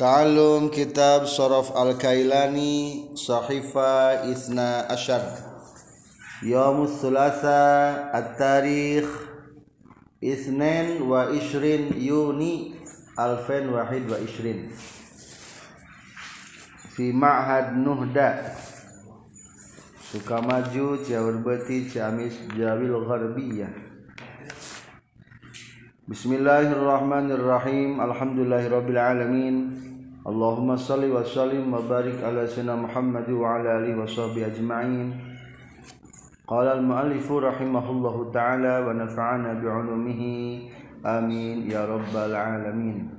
Ta'alum kitab Sorof Al-Kailani Sahifa Isna Ashar. Yawmus Sulasa At-Tarikh Isnin wa Ishrin Yuni Alfen Wahid wa Ishrin. Fi Ma'had Nuhda. Sukamaju Ciawurbeti Ciamis Jawil Gharbiyah Bismillahirrahmanirrahim. Alhamdulillahirrabbilalamin Allahumma salli wa sallim wa barik ala sayyidina Muhammad wa ala alihi wa sahbihi ajma'in. Qala al-muallifu rahimahullahu ta'ala wa nafa'ana bi'ulumihi. Amin ya rabbal alamin.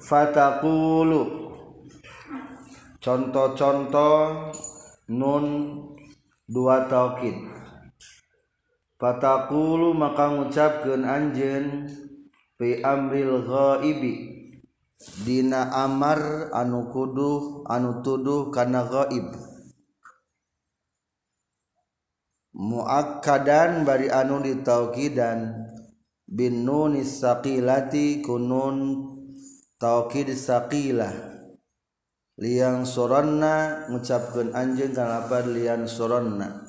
Fataqulu Contoh-contoh nun dua taukid Fatakulu maka ngucapkeun anjeun fi amril ghaibi. Dina amar anu kudu anu tuduh kana ghaib. Muakkadan bari anu ditaukidan. Bin nunis saqilati kunun taukid saqilah. Liang suranna ngucapkeun anjeun kana lapar liang suranna.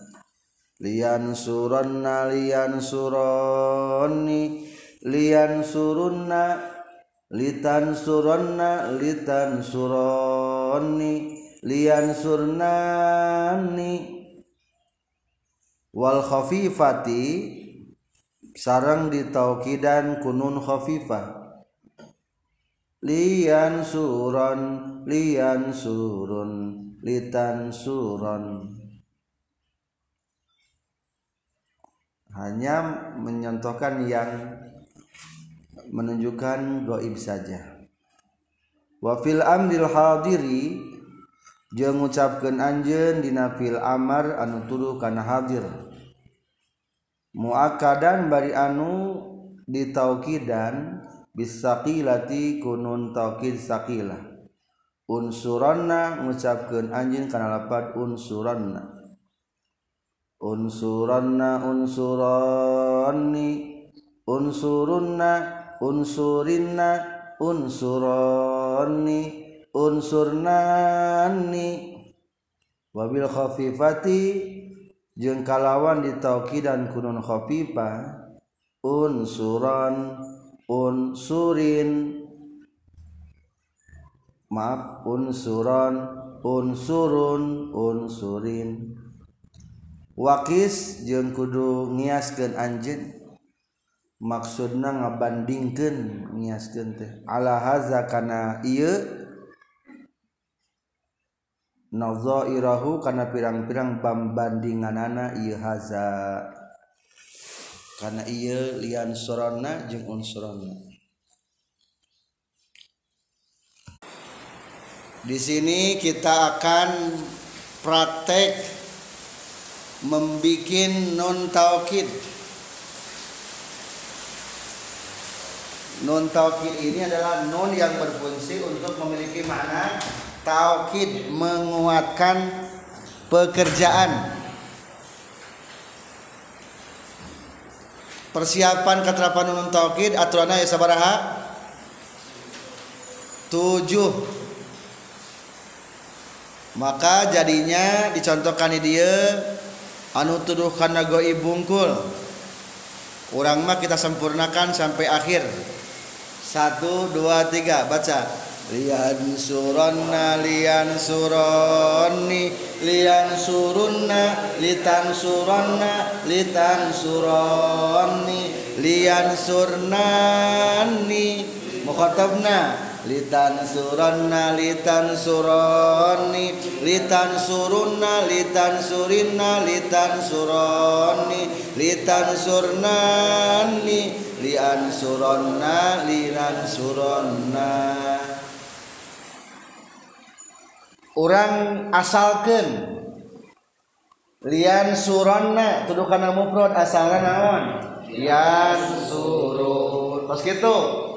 Liang suronna liang suronni lian surunna litan suronna litan suroni lian surnani wal khafifati sarang ditaukidan kunun khafifah. Lian suron lian surun litan suron hanya menyontohkan yang menunjukkan goib saja. Wa fil amril hadiri jeung ngucapkeun anjeun dina fil amar anu tuduh kana hadir. Muakkadan bari anu ditaukidan bisaqilati kunun taukid saqilah unsuranna ngucapkeun anjeun kana lapad unsuranna. Unsuranna unsurani unsurunna unsurinna unsurani unsurnani. Wabil khafifati jeung kalawan ditaukidan kunun khafifah. Unsuran unsurin. Maaf unsuran unsurun unsurin. Wakis jeung kudu ngiaskeun anjeun maksudna ngabandingkeun ngiaskeun teh. Ala haza kana ieu? Nazairahu kana pirang-pirang pambandinganana ieu haza. Kana ieu lian surana jeung unsurana di sini kita akan praktek membikin non taukid non taukid ini adalah non yang berfungsi untuk memiliki makna taukid menguatkan pekerjaan. Persiapan keterapan non taukid aturannya ya sabaraha? Tujuh. Maka jadinya dicontohkan dia anu tuduh karena goi bungkul. Orang mah kita sempurnakan sampai akhir satu dua tiga baca. Lian suronna lian suroni lian surunna litan suronna litan suroni lian surnani mukhatabna litan suranna litan suroni litan surunna litan surinna litan suroni litan surnani lian suronna lian suronna orang asalkan lian suronna tuduhkan mufrad asalna naon? Lian surun pas gitu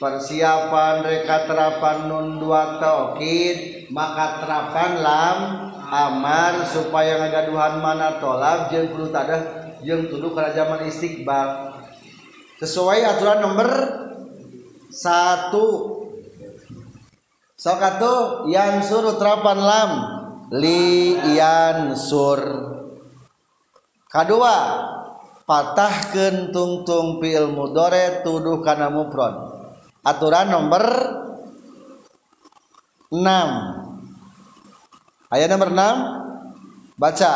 persiapan reka terapan nun dua taukid maka terapkan lam amar supaya ngagaduhan mana tolak jeung kudu tada jeung tuduh kana zaman istiqbal. Sesuai aturan nomor satu. Sokatu yang suruh terapan lam. Li yan sur. Kedua patahkan tungtung pil mudore tuduh kana mufrad aturan nomor 6 ayat nomor 6 baca.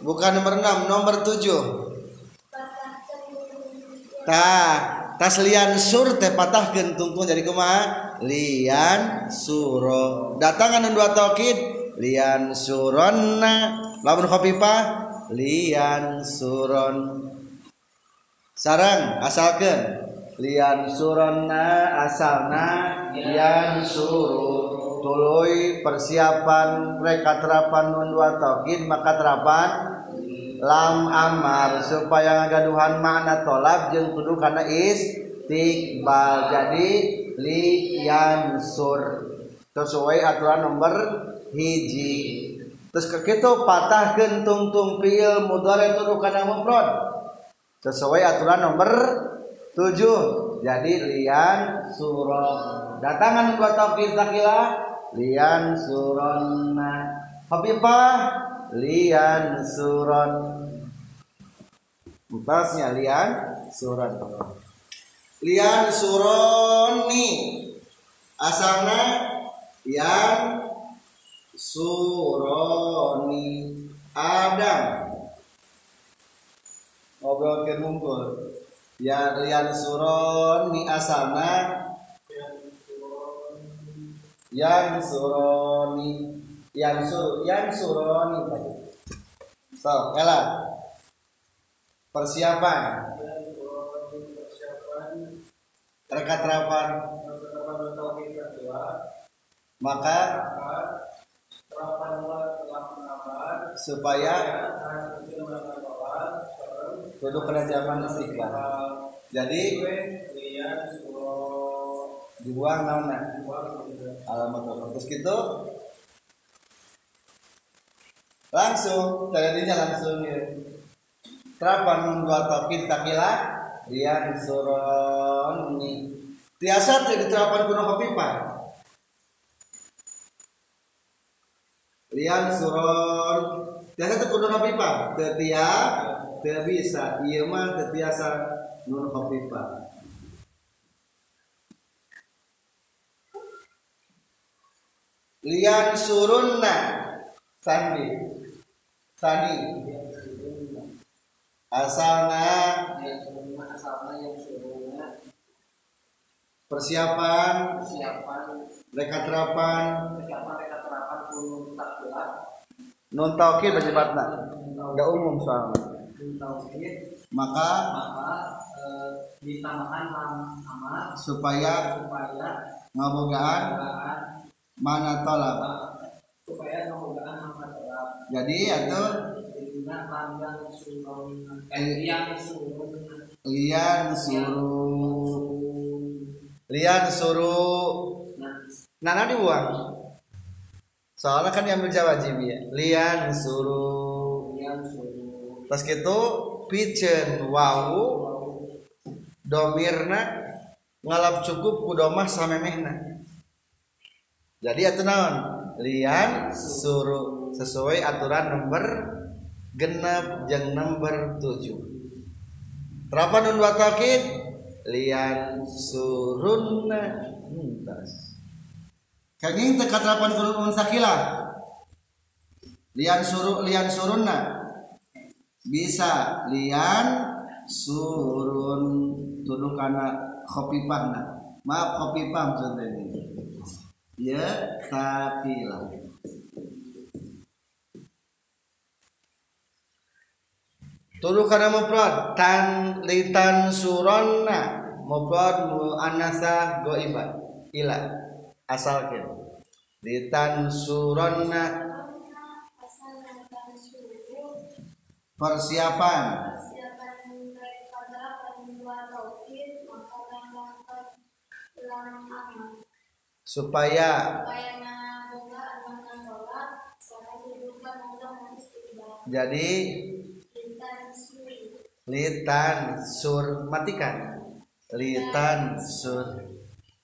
Bukan nomor 6 nomor 7 tah tas lian sur teh patahkeun tungtung jadi kumaha? Lian suro. Datangan dua taukid lian suronna. Lamun khafifah lian suron. Sarang asalkan lian suronna asalna lian suru. Tuluy persiapan reka terapan nun dua taukid maka terapan lam amar supaya ngagaduhan makna tolak jeung kudu kana istiqbal. Jadi li yansur sesuai aturan nomor hiji. Terus ke kitu patahkeun tungtung fiil mudhari tuduh kana mufrad sesuai aturan nomor 7 jadi lian surah datangan dua taukid sakila lian suronna Habibah lian suron. Empasnya lian suron. Lian suroni asalna yang suroni Adam. Ngobrol ke ngumpul ya lian suroni asalna yang suroni. Yang sur yang suroni tadi. So Ella. Persiapan. Rekat terapan maka supaya duduk kerajaan istiqlal. Jadi dibuang naon alamat terus gitu langsung tadinya langsung ya. Terapan dua topik takila dia suroni tiasa tidak terapan kuno kopipa lian suron tiasa kuno kopipa tetia tidak bisa iya mah tetiasa nun kopipa lian surunna. Sandi. Sandi asalna. Persiapan. Reka terapan nun taukid penyebabna enggak umum soalnya. Maka ditambahkan lam amat supaya supaya ngabogaan mana tolak. Supaya kemudahan masalah jadi atau eh yang surun lian suruh. Lian suruh. Nana dibuang soalnya kan yang wajib ya. Lian suruh pas gitu pijen wau domirna ngalap cukup kudomah samemehna jadi atuh naon? Lian suruh sesuai aturan nomor genep jeung nomor 7 terapan nun dua taukid lian surunna. Entas kaging teu katerapan kurun sakila. Lian suruh lian surunna. Bisa lian surun. Tuduh kana khopipahna. Maaf khopipah maksudnya ini. Ya sakila. Tuduh kana mufrad tan litan suronna mufrad muannasa goiba ila asalkeun litan suronna persiapan. Supaya jadi litan sur matikan litan sur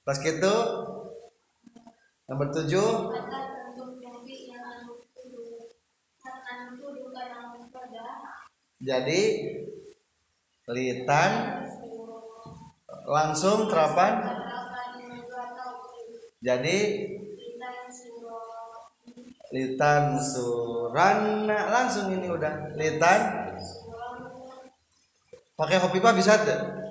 pas gitu nomor tujuh. Jadi litan langsung terapan. Jadi litan surana langsung ini udah. Litan. Pakai kopi pak bisa tuh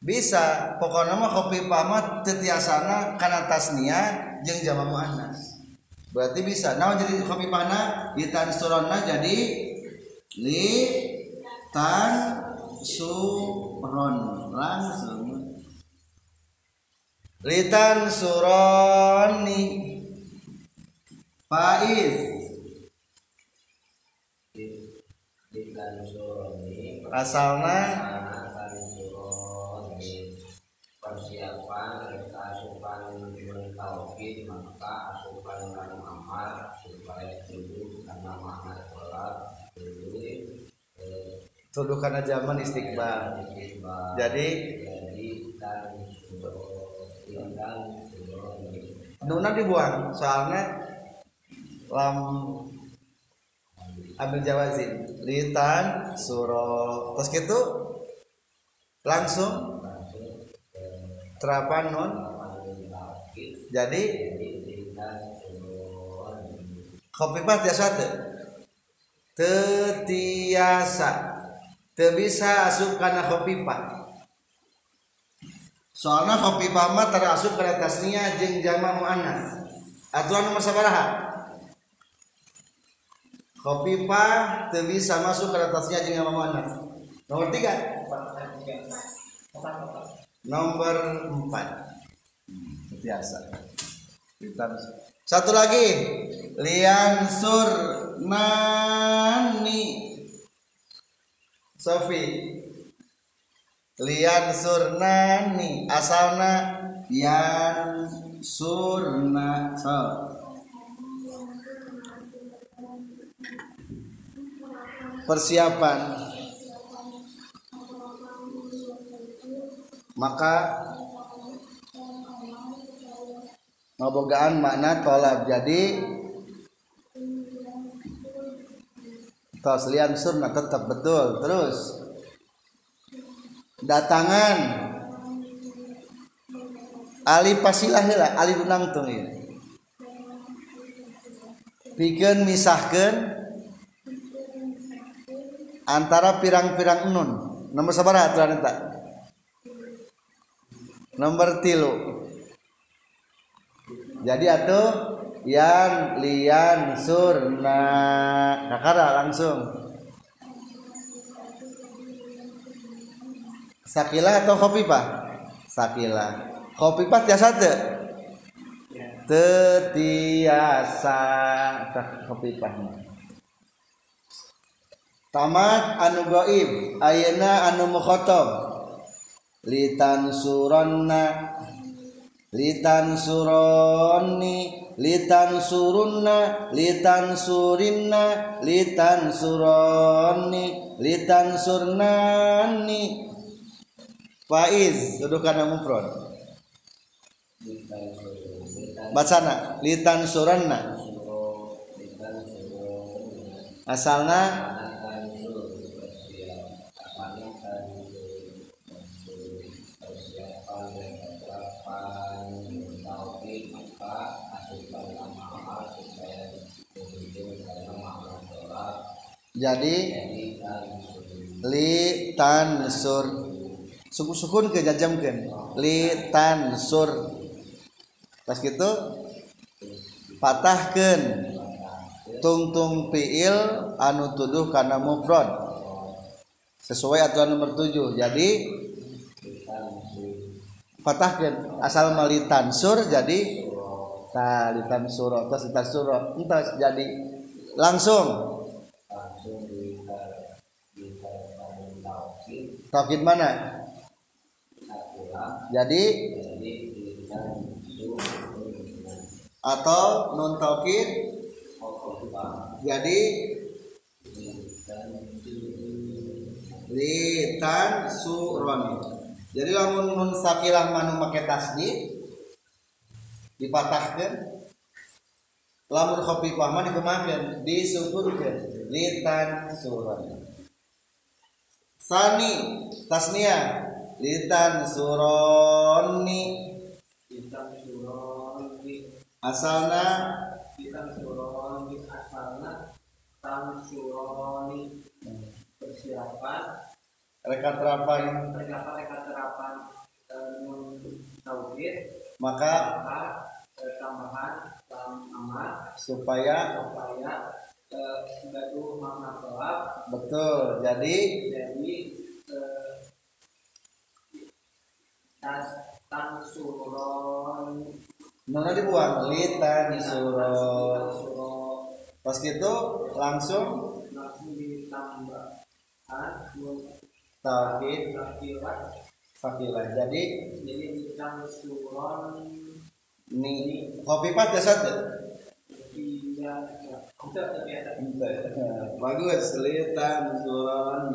bisa pokoknya mah kopi mah tetiasana karena tasnia jeng jama muannas. Berarti bisa. Nah jadi kopi pana litan surana jadi li tan suron langsung litan suroni faiz asalna? Suroni Persiapan Reka asupan Mentauhid Maka asupan Kan amar Supaya tuduh Karena makna sholat Tuduh tuduh karena zaman istiqbal jadi? Jadi suroni nuna dibuang soalnya lam ambil jawazin. Litan suro terus gitu langsung terapan nun? Jadi? Kopi pas tiasa teu tetiasa. Teu bisa asup karena pak soalnya kopi mah terasup ke tasnia jeung jama muannas. Aturan nomor sabaraha? Kopi pa teu bisa masuk ke tasnia jeung jama muannas. Nomor tiga nomor empat. Biasa. Satu lagi. Lian sur nani Sofi. Lian surnani asalna yan surna so. Persiapan maka ngobogaan makna tolab jadi tos lian surna tetap betul terus datangan Ali pasilah heula Ali dunang tuh ya. Pikeun misahkeun antara pirang-pirang nun. Nomor sabaraha aturan eta? Nomor tilu. Jadi atuh yan lian surna kakara langsung Sakila atau kopi pak? Sakila. Kopi pak tiasa teu? Tetiasa pak. Tamat anu goib, ayeuna anu mukhotob. Litan suranna litan suroni litan surunna litan surinna litan suroni litan surnani Faiz duduk kana mufrad. Bacana litan suranna asalna jadi li tansur suku sukun ke jajamkeun li tansur pas gitu patahkeun. Tungtung fiil anu tuduh kana mufrad. Sesuai aturan nomor 7 jadi patahkeun. Asal malitan sur jadi talitan suro terus litan suro entas jadi langsung Taukid mana? Jadi? Atau non taukid jadi? Litan suron. Jadi lamun nun sakilah manu make tasdid dipatahkan lamun kopi pahma dikemakan disukurkan litan suron sani tasnia litan suroni. Kita suron di asalna? Kita suron di asalna tam suroni. Persiapan. Rekat terapan. Terdapat reka terapan eh, tauhid. Maka maka eh, tambahan lam amat supaya supaya gaduh makna kelak betul jadi? Jadi eh, tas tan suron nona dibuang litan suron suron pas gitu langsung? Tauhid fakilah jadi? Jadi ditambah suron ini kopi pas jasad tuh? tidak bagus litan suron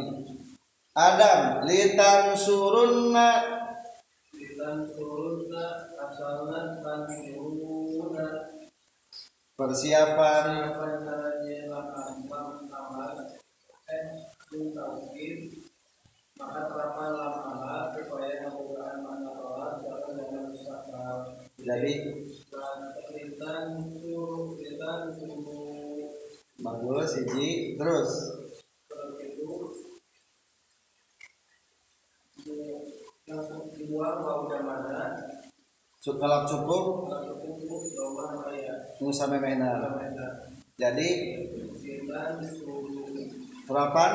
Adam litan surunna dan turunna asalna tan persiapan eh tauhid maka terapan lama supaya kemudahan mana sholat jangan jangan mustahil jadi dan perintah suruh perintah suruh bagus hiji terus. Mana cukup nusa memehna jadi terapan.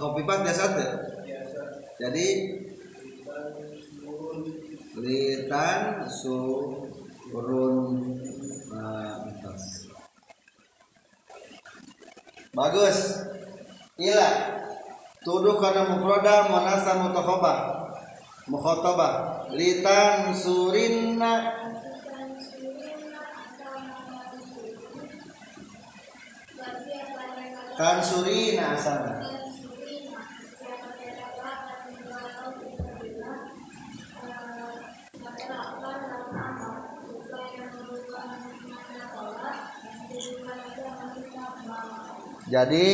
Kopi pas jasad tuh? biasa jadi litan surun nah, atas bagus. Ila tuduh karena mufroda monasa mutakhobah mukhotobah litan surinna. Kan surina asalnya jadi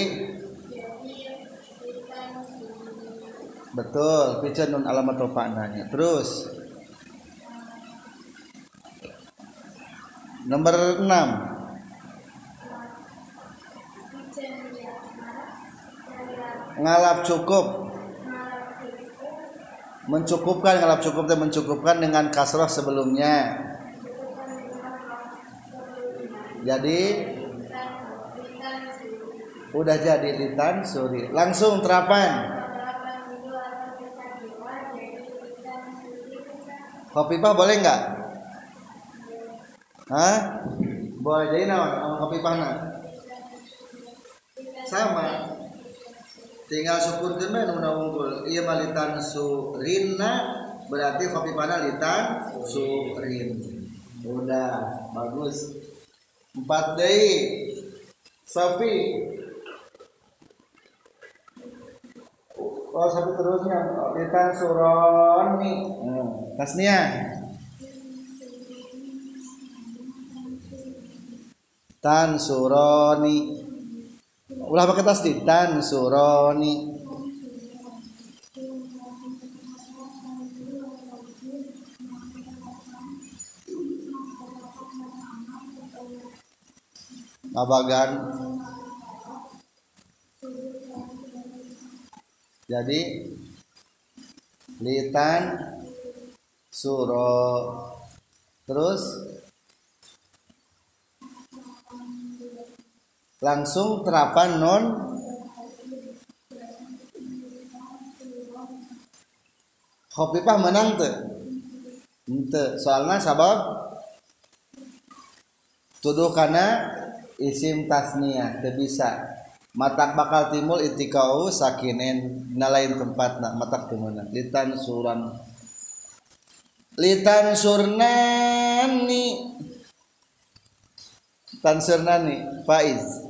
betul pican nun alamat nanya terus nomor 6 ngalap cukup. Mencukupkan ngalap cukup dan mencukupkan dengan kasroh sebelumnya. Jadi udah jadi litan suri langsung terapan. Kopi pak boleh nggak? Hah? boleh. Jadi naon sama kopi pana sama. Tinggal syukur kena nu unggul. Iya mah litan surina berarti kopi pana litan surin udah. Bagus. Empat dei Sapi Oh, sapi terusnya litan suroni. Hmm. Tasnia. Tan suroni. Ulah pakai tasdid tan suroni. Abagan. Jadi litan suro. Terus langsung terapan non. Khofifah menang tuh Ente, soalnya sabab tuduh karena isim tasniyah teu bisa matak bakal timbul itikau sakinen nalain tempat nak matak temenan litan suran. Litan surnani. Tansurna nih Faiz.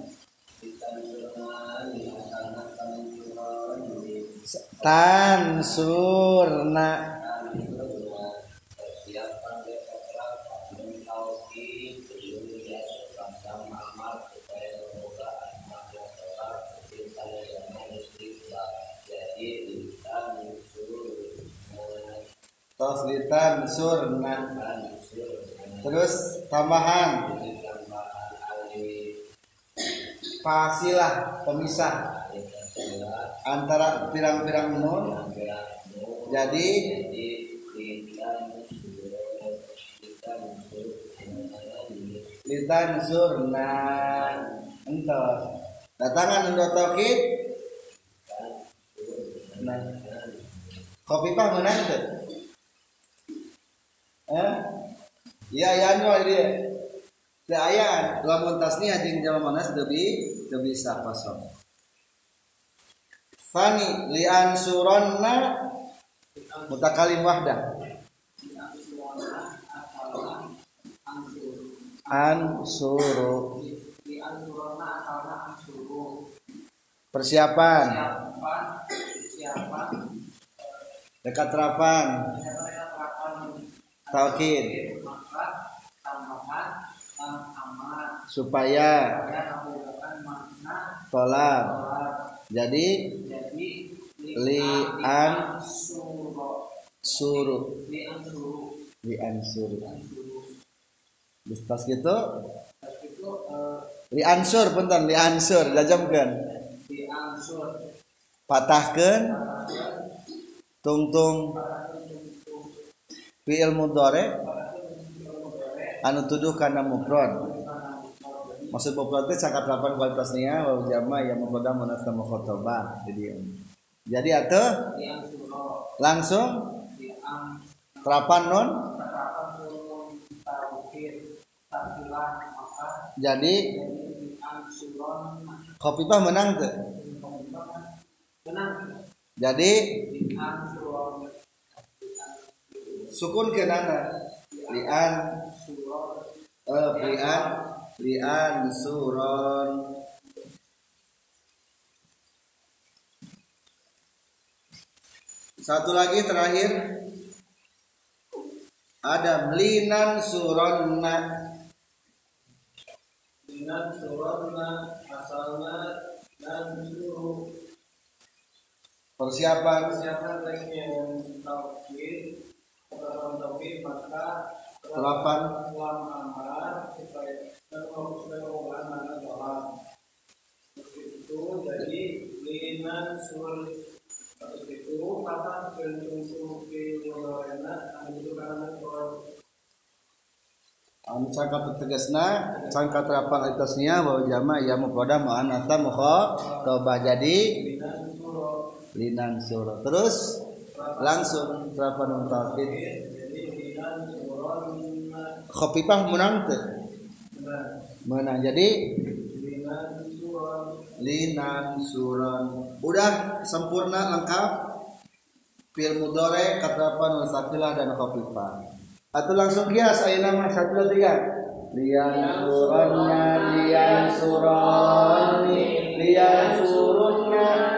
Tansurna persiapan taslitan surna terus tambahan. Fasilah pemisah. Antara pirang-pirang nun jadi litan surna entos datangan untuk nah. Kopi pah menang tuh iya iya anu dia Teu aya lamun tasniah jeung jamak manas teu bi teu bisa kosong. Fani li ansuronna mutakalim wahdah. Ansuru. Persiapan. Siapa siapa dekat terapan amat supaya tolak. Jadi jadi Li an- suro suruh li ansuru di ansur ansuru pas gitu terus itu eh, li ansur punten li ansur jajamkeun di ansur patahkeun tungtung fi'il mudhari anu tuduh kana mufrad. Maksud mufrad teh cakap lapan kualitasnya wa jama yang mufrad munas mukhatabah. Jadi jadi atuh di ansuro langsung? Terapan non jadi jadi kopipah menang. Tuh jadi sukun ke nana. Lian. Eh lian. Lian suron. Satu lagi terakhir. Ada melinan suronna dengan surona asalnya dan suruh. Persiapan. Siapa yang tauhid orang tauhid maka Delapan. ulang amal supaya ulang amal doang itu jadi linan sur itu apa bentuk di lorena itu karena anu cangka tegasna cangka terapan atasnya bahwa jama ya mukoda mu'anatsa mukhatabah jadi linan suro. Linan surah terus langsung terapan tauhid khafifah menang benar menang. Jadi linan suron. Udah sempurna lengkap. Fil mudore katrapan wasakilah dan khafifah atau langsung kias ayeuna mah satu dua tiga lian suranna lian surani lian surunna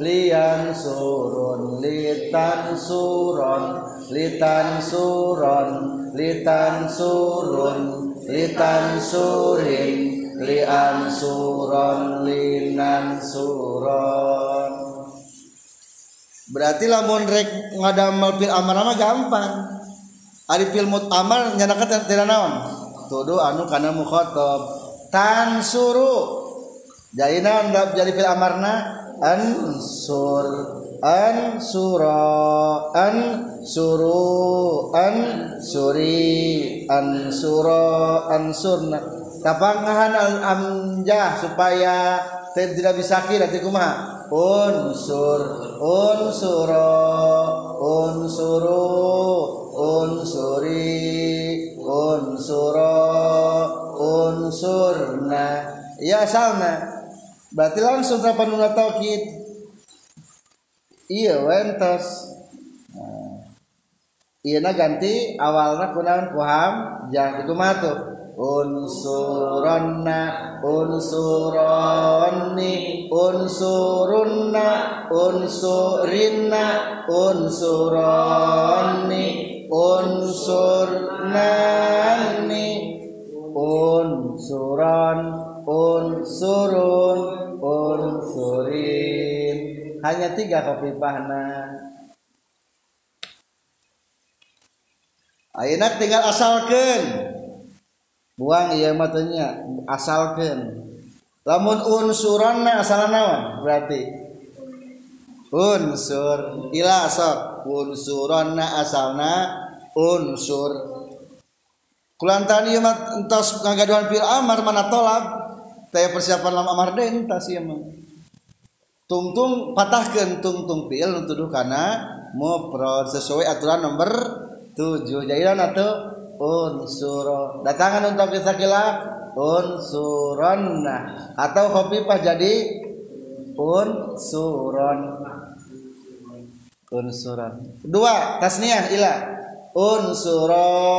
lian surun litan suron litan suron litan surun litan surin lian suron linan suron. Berarti lamun rek ngadamel fil amar mah gampang. Ari fil mutamal nyanakan tidak naon tuduh anu kana mukhatab tan suru. Jadi naon jadi fil amarna ansur ansura an suru an suri ansura ansurna. Tapangahan al amjah supaya tidak bisa kira nanti kumaha? Unsur unsuro unsuru unsuri unsuro unsurna. Ya asalna berarti langsung terapan nuna taukid? Iya wentos iya na ganti awalnya kunaon kuham jangan itu matu unsuronna unsuronni unsurunna unsurinna unsuronni unsurnani unsuron unsurun unsurin hanya tiga kopi pahna. Ayeuna tinggal asalkan buang iya matanya asalkan lamun unsuranna asal naon? Berarti unsur ila sok unsuranna asalna unsur kulantan ieu mah entos ngagaduhan fil amar mana tolak taya persiapan lam amar deui entas ieu mah tungtung patahkeun tungtung fil nutuduh kana mufrad sesuai aturan nomor 7 jadi atuh unsur. Datangan untuk kisah unsuronna atau khofifah jadi? Unsuron. Unsuron. Dua tasniah ila. Unsuroni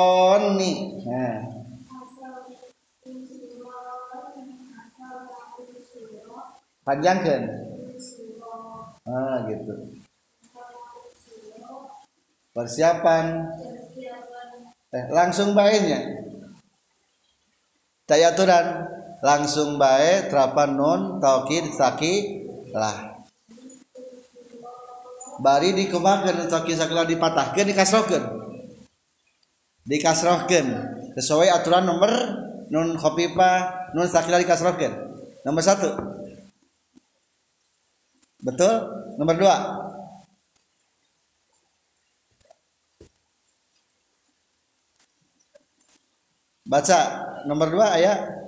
nah panjangkan. Ah gitu. Persiapan. Eh, langsung baiknya. Daya aturan. Langsung baik terapan nun taukid saki lah. Bari dikemakan taukid saki lah dipatahkan dikasrohkan. Dikasrohkan. Sesuai aturan nomor nun khofifah nun sakila dikasrohkan. Nomor satu betul? Nomor dua. Baca. Nomor dua ayat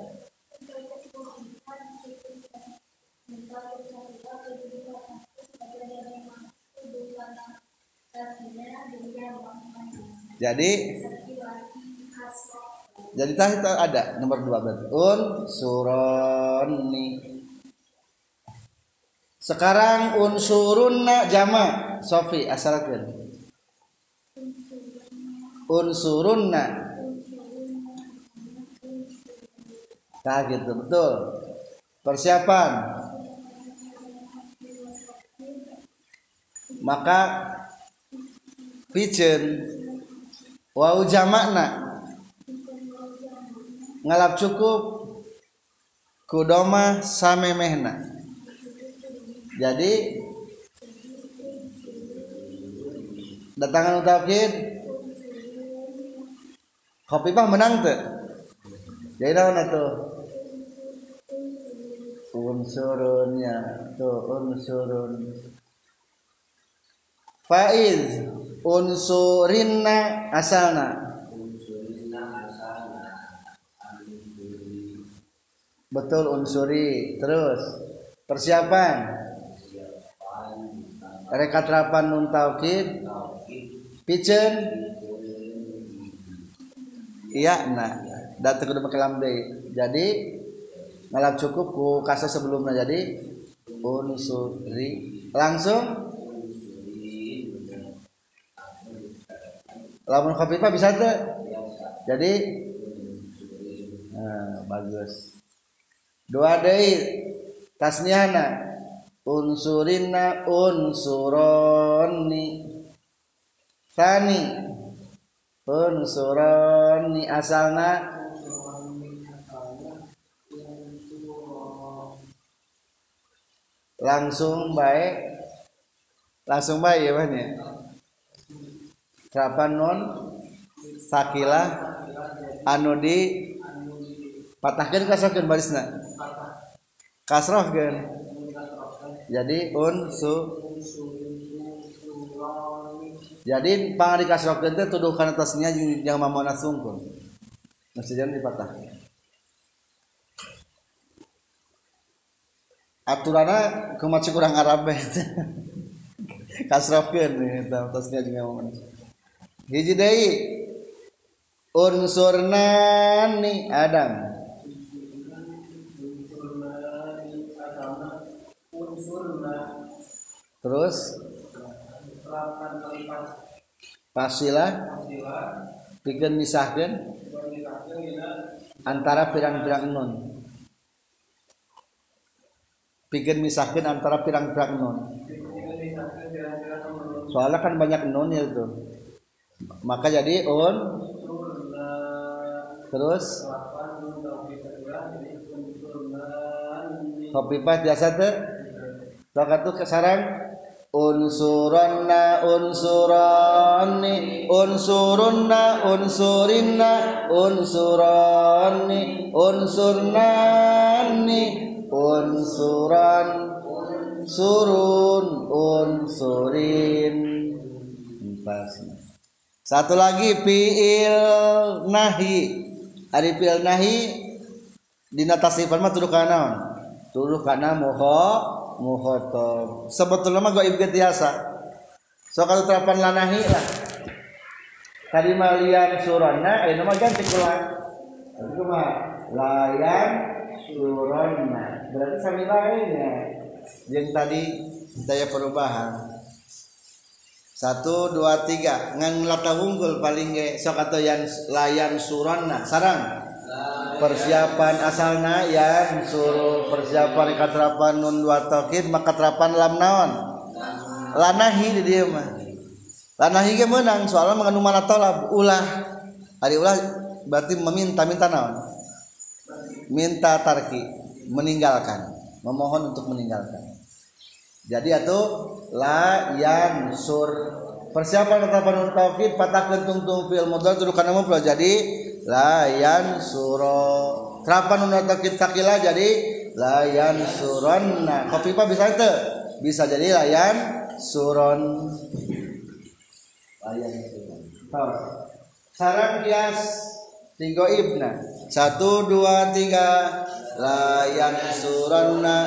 jadi jadi tah itu ada. Nomor dua berarti. Un suroni sekarang unsurunna jama Sofi asalkan unsurunna Nah gitu betul. Persiapan. Maka pijen wau jamakna ngalap cukup kudoma samemehna. Jadi datangan utapkin kopi pah menang tuh. Jadi naon tuh? unsurunnya tuh unsurun. Faiz unsurinna asalna betul unsuri. Terus persiapan rekat rapan nun taukid? Pijen? Iya nah datang ke pakai lambe jadi ngalap cukup ku kasa sebelumnya. Jadi unsuri langsung? Lamun khafifah bisa tuh jadi nah, bagus. Dua deui tasniana unsurina unsuroni. Tani unsuroni. Asalna? Langsung baik langsung baik ya banyak kapan non sakilah anu di? Patahkan kasrohkan barisna? Kasrohkan jadi unsu jadi pang di kasrohkan itu tuduh karena atasnya yang mamona sungkun. Jangan dipatahkan aturana kumaha kurang Arab kasrafkeun eta tasnya juga momen hiji deui unsurnani Adam terus? Pasilah bikin misahkan? Antara pirang-pirang nun bikin misahkan antara pirang-pirang nun soalnya kan banyak nun ya itu. Maka jadi un terus? Khofifah biasa tuh Sokat tuh kesarang unsuronna unsurani unsurunna unsurinna. Unsurani unsurnani unsuran surun unsurin. Satu lagi fiil nahi. Ari fiil nahi dina tasrifan mah tuduh kana tuduh kana moho muhotob sebetulnya mah gaib biasa so kalau terapan lanahi lah. Tadi malian surana eh nama ganti kulang itu mah layan surana berarti sami lainnya. Yang tadi daya perubahan. Satu dua tiga. Ngan lata unggul paling ge sok atau yang layan surana sarang persiapan asalna ya suruh persiapan katerapan nun dua tokid maka terapan lam naon? Lanahi di dia mah. Lanahi ge menang soalnya mengandung mana tolab ulah. Hari ulah berarti meminta minta naon? Minta tarki meninggalkan. Memohon untuk meninggalkan. Jadi atau la yan sur. Persiapan keterapan nun tokid patah kentung tung fil modal kana jadi layan suro. Terapan undang takit sakila jadi? Layan suronna kopi apa bisa itu bisa jadi layan suron. Layan suron. Sarang kias tiga ibna. Satu dua tiga. Layan suronna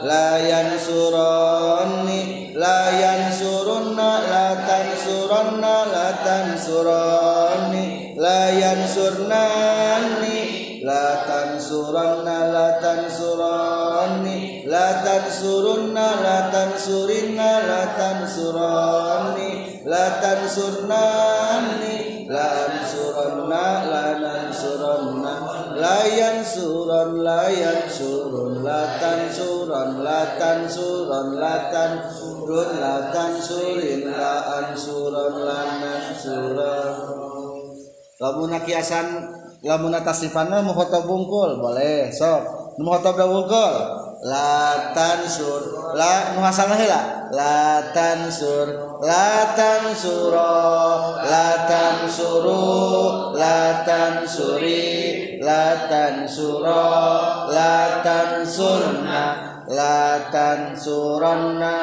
layan suronni layan surunna latan suronna latan suronni la yansurnani la tansuranna la tansurani la tansurunna la tansurinna la tansurani la tansurnani la ansuranna la nansuranna la yansuran la yansurun la tansuran la tansuran la tansurun la tansurin la ansuran la nansuran lamun kiasan lamun mau foto bungkul. Boleh sok. Nu foto bungkul. La tansur la nu hasalna heula la. Tansur la tansuro la tansuru la tansuri la tansuro la tansurna la tansuranna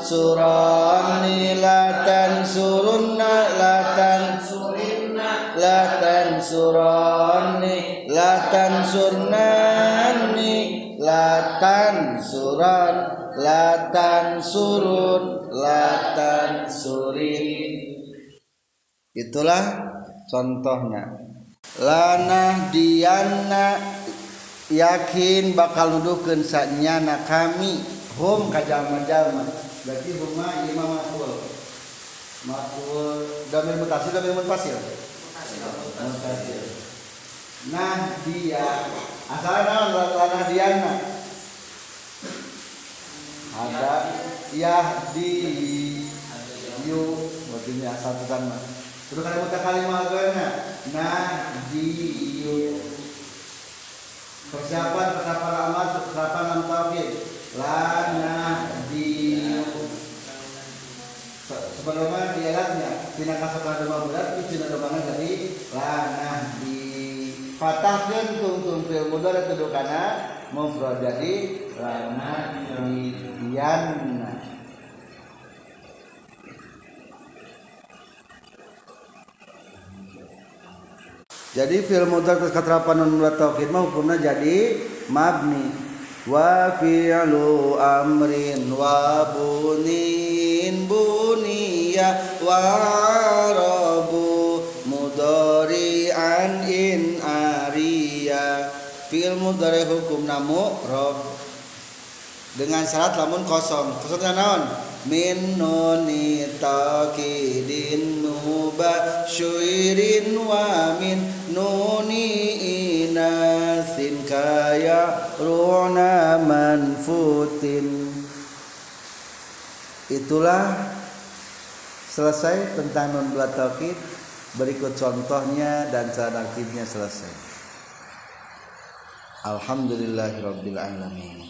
surani la tansurunna la tansurunna la tansurani la tansurnani la tansuran la tansurun la tansurin itulah contohnya. Lana diana yakin bakal nuduhkeun sanyana kami hum kajama-jama berarti huma imam makul. Makul damir mutasil damir mutasil nah dia asalnya lana diana ada yahdi. Yu begini asal bukan terus ada muka kalimat gana nah di yu persiapan penerapan amal penerapan enam tauhid lana di sebelumnya di ayatnya tina kasar dua berat itu tina domana jadi lana di patahkan tungtung fil mudara itu kana mufrad jadi lana di dianna jadi fil mudhari terus katerapan nun dua tauhid mah hukumnya jadi mabni. Wa fi'lu amrin wa bunin buniya wa rabu mudhari hukum namu rob. Dengan syarat lamun kosong. Kosong dengan naon? Min nuni taqidin nuba syuirin wa min nuni inasin kaya runa manfutin. Itulah selesai tentang nun dua taqid berikut contohnya dan cara aktifnya Alhamdulillahi Alamin